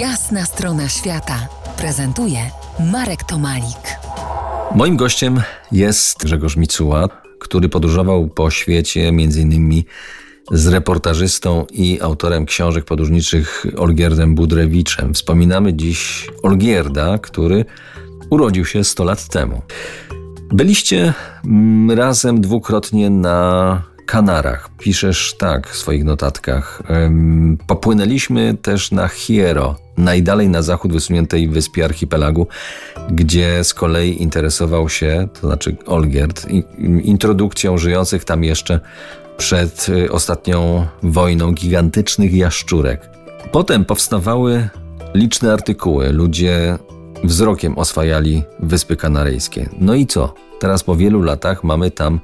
Jasna strona świata prezentuje Marek Tomalik. Moim gościem jest Grzegorz Micuła, który podróżował po świecie m.in. z reportażystą i autorem książek podróżniczych Olgierdem Budrewiczem. Wspominamy dziś Olgierda, który urodził się 100 lat temu. Byliście razem dwukrotnie na Kanarach. Piszesz tak w swoich notatkach. Popłynęliśmy też na Hiero, najdalej na zachód wysuniętej wyspie archipelagu, gdzie z kolei interesował się, to znaczy Olgierd, introdukcją żyjących tam jeszcze przed y, ostatnią wojną gigantycznych jaszczurek. Potem powstawały liczne artykuły. Ludzie wzrokiem oswajali Wyspy Kanaryjskie. No i co? Teraz po wielu latach mamy tam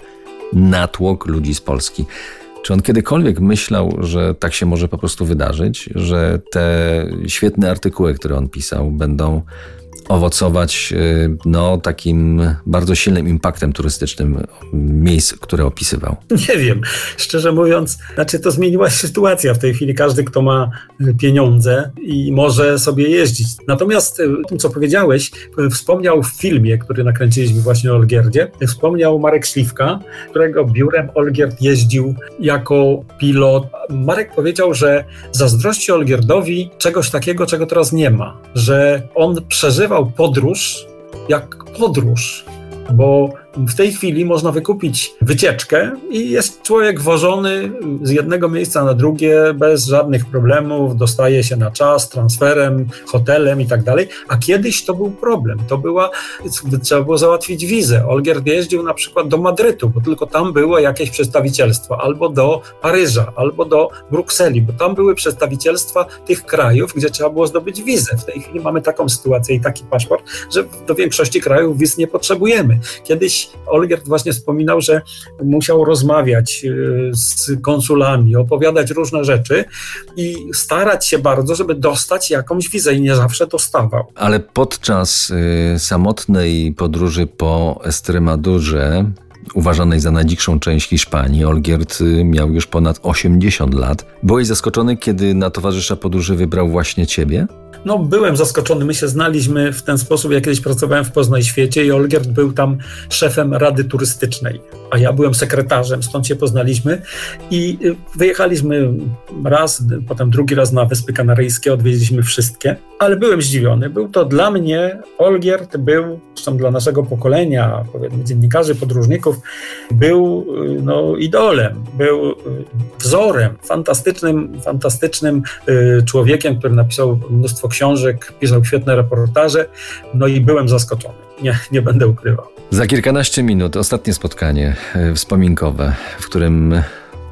natłok ludzi z Polski. Czy on kiedykolwiek myślał, że tak się może po prostu wydarzyć, że te świetne artykuły, które on pisał, będą owocować y, no, takim bardzo silnym impaktem turystycznym miejsc, które opisywał? Nie wiem. Szczerze mówiąc, znaczy to zmieniła się sytuacja. W tej chwili każdy, kto ma pieniądze i może sobie jeździć. Natomiast y, tym, co powiedziałeś, y, wspomniał w filmie, który nakręciliśmy właśnie o Olgierdzie, wspomniał Marek Śliwka, którego biurem Olgierd jeździł jako pilot. Marek powiedział, że zazdrości Olgierdowi czegoś takiego, czego teraz nie ma, że on przeżywa podróż jak podróż, bo w tej chwili można wykupić wycieczkę i jest człowiek wożony z jednego miejsca na drugie bez żadnych problemów, dostaje się na czas, transferem, hotelem i tak dalej. A kiedyś to był problem. To była, trzeba było załatwić wizę. Olgierd jeździł na przykład do Madrytu, bo tylko tam było jakieś przedstawicielstwo, albo do Paryża, albo do Brukseli, bo tam były przedstawicielstwa tych krajów, gdzie trzeba było zdobyć wizę. W tej chwili mamy taką sytuację i taki paszport, że do większości krajów wiz nie potrzebujemy. Kiedyś Olgierd właśnie wspominał, że musiał rozmawiać y, z konsulami, opowiadać różne rzeczy i starać się bardzo, żeby dostać jakąś wizę i nie zawsze dostawał. Ale podczas y, samotnej podróży po Estremadurze uważanej za najdzikszą część Hiszpanii, Olgierd y, miał już ponad 80 lat. Byłeś zaskoczony, kiedy na towarzysza podróży wybrał właśnie ciebie? No, byłem zaskoczony. My się znaliśmy w ten sposób. Ja kiedyś pracowałem w Poznaj Świecie i Olgierd był tam szefem Rady Turystycznej, a ja byłem sekretarzem, stąd się poznaliśmy i y, wyjechaliśmy raz, potem drugi raz na Wyspy Kanaryjskie, odwiedziliśmy wszystkie, ale byłem zdziwiony. Był to dla mnie, Olgierd był, zresztą dla naszego pokolenia, powiedzmy dziennikarzy, podróżników, był y, no, idolem, był y, wzorem, fantastycznym, fantastycznym człowiekiem, który napisał mnóstwo książek, pisał świetne reportaże, no i byłem zaskoczony. Nie, nie będę ukrywał. Za kilkanaście minut ostatnie spotkanie e, wspominkowe, w którym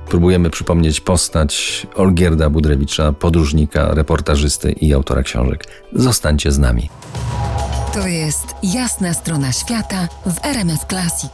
próbujemy przypomnieć postać Olgierda Budrewicza, podróżnika, reportażysty i autora książek. Zostańcie z nami. To jest jasna strona świata w RMS Classic.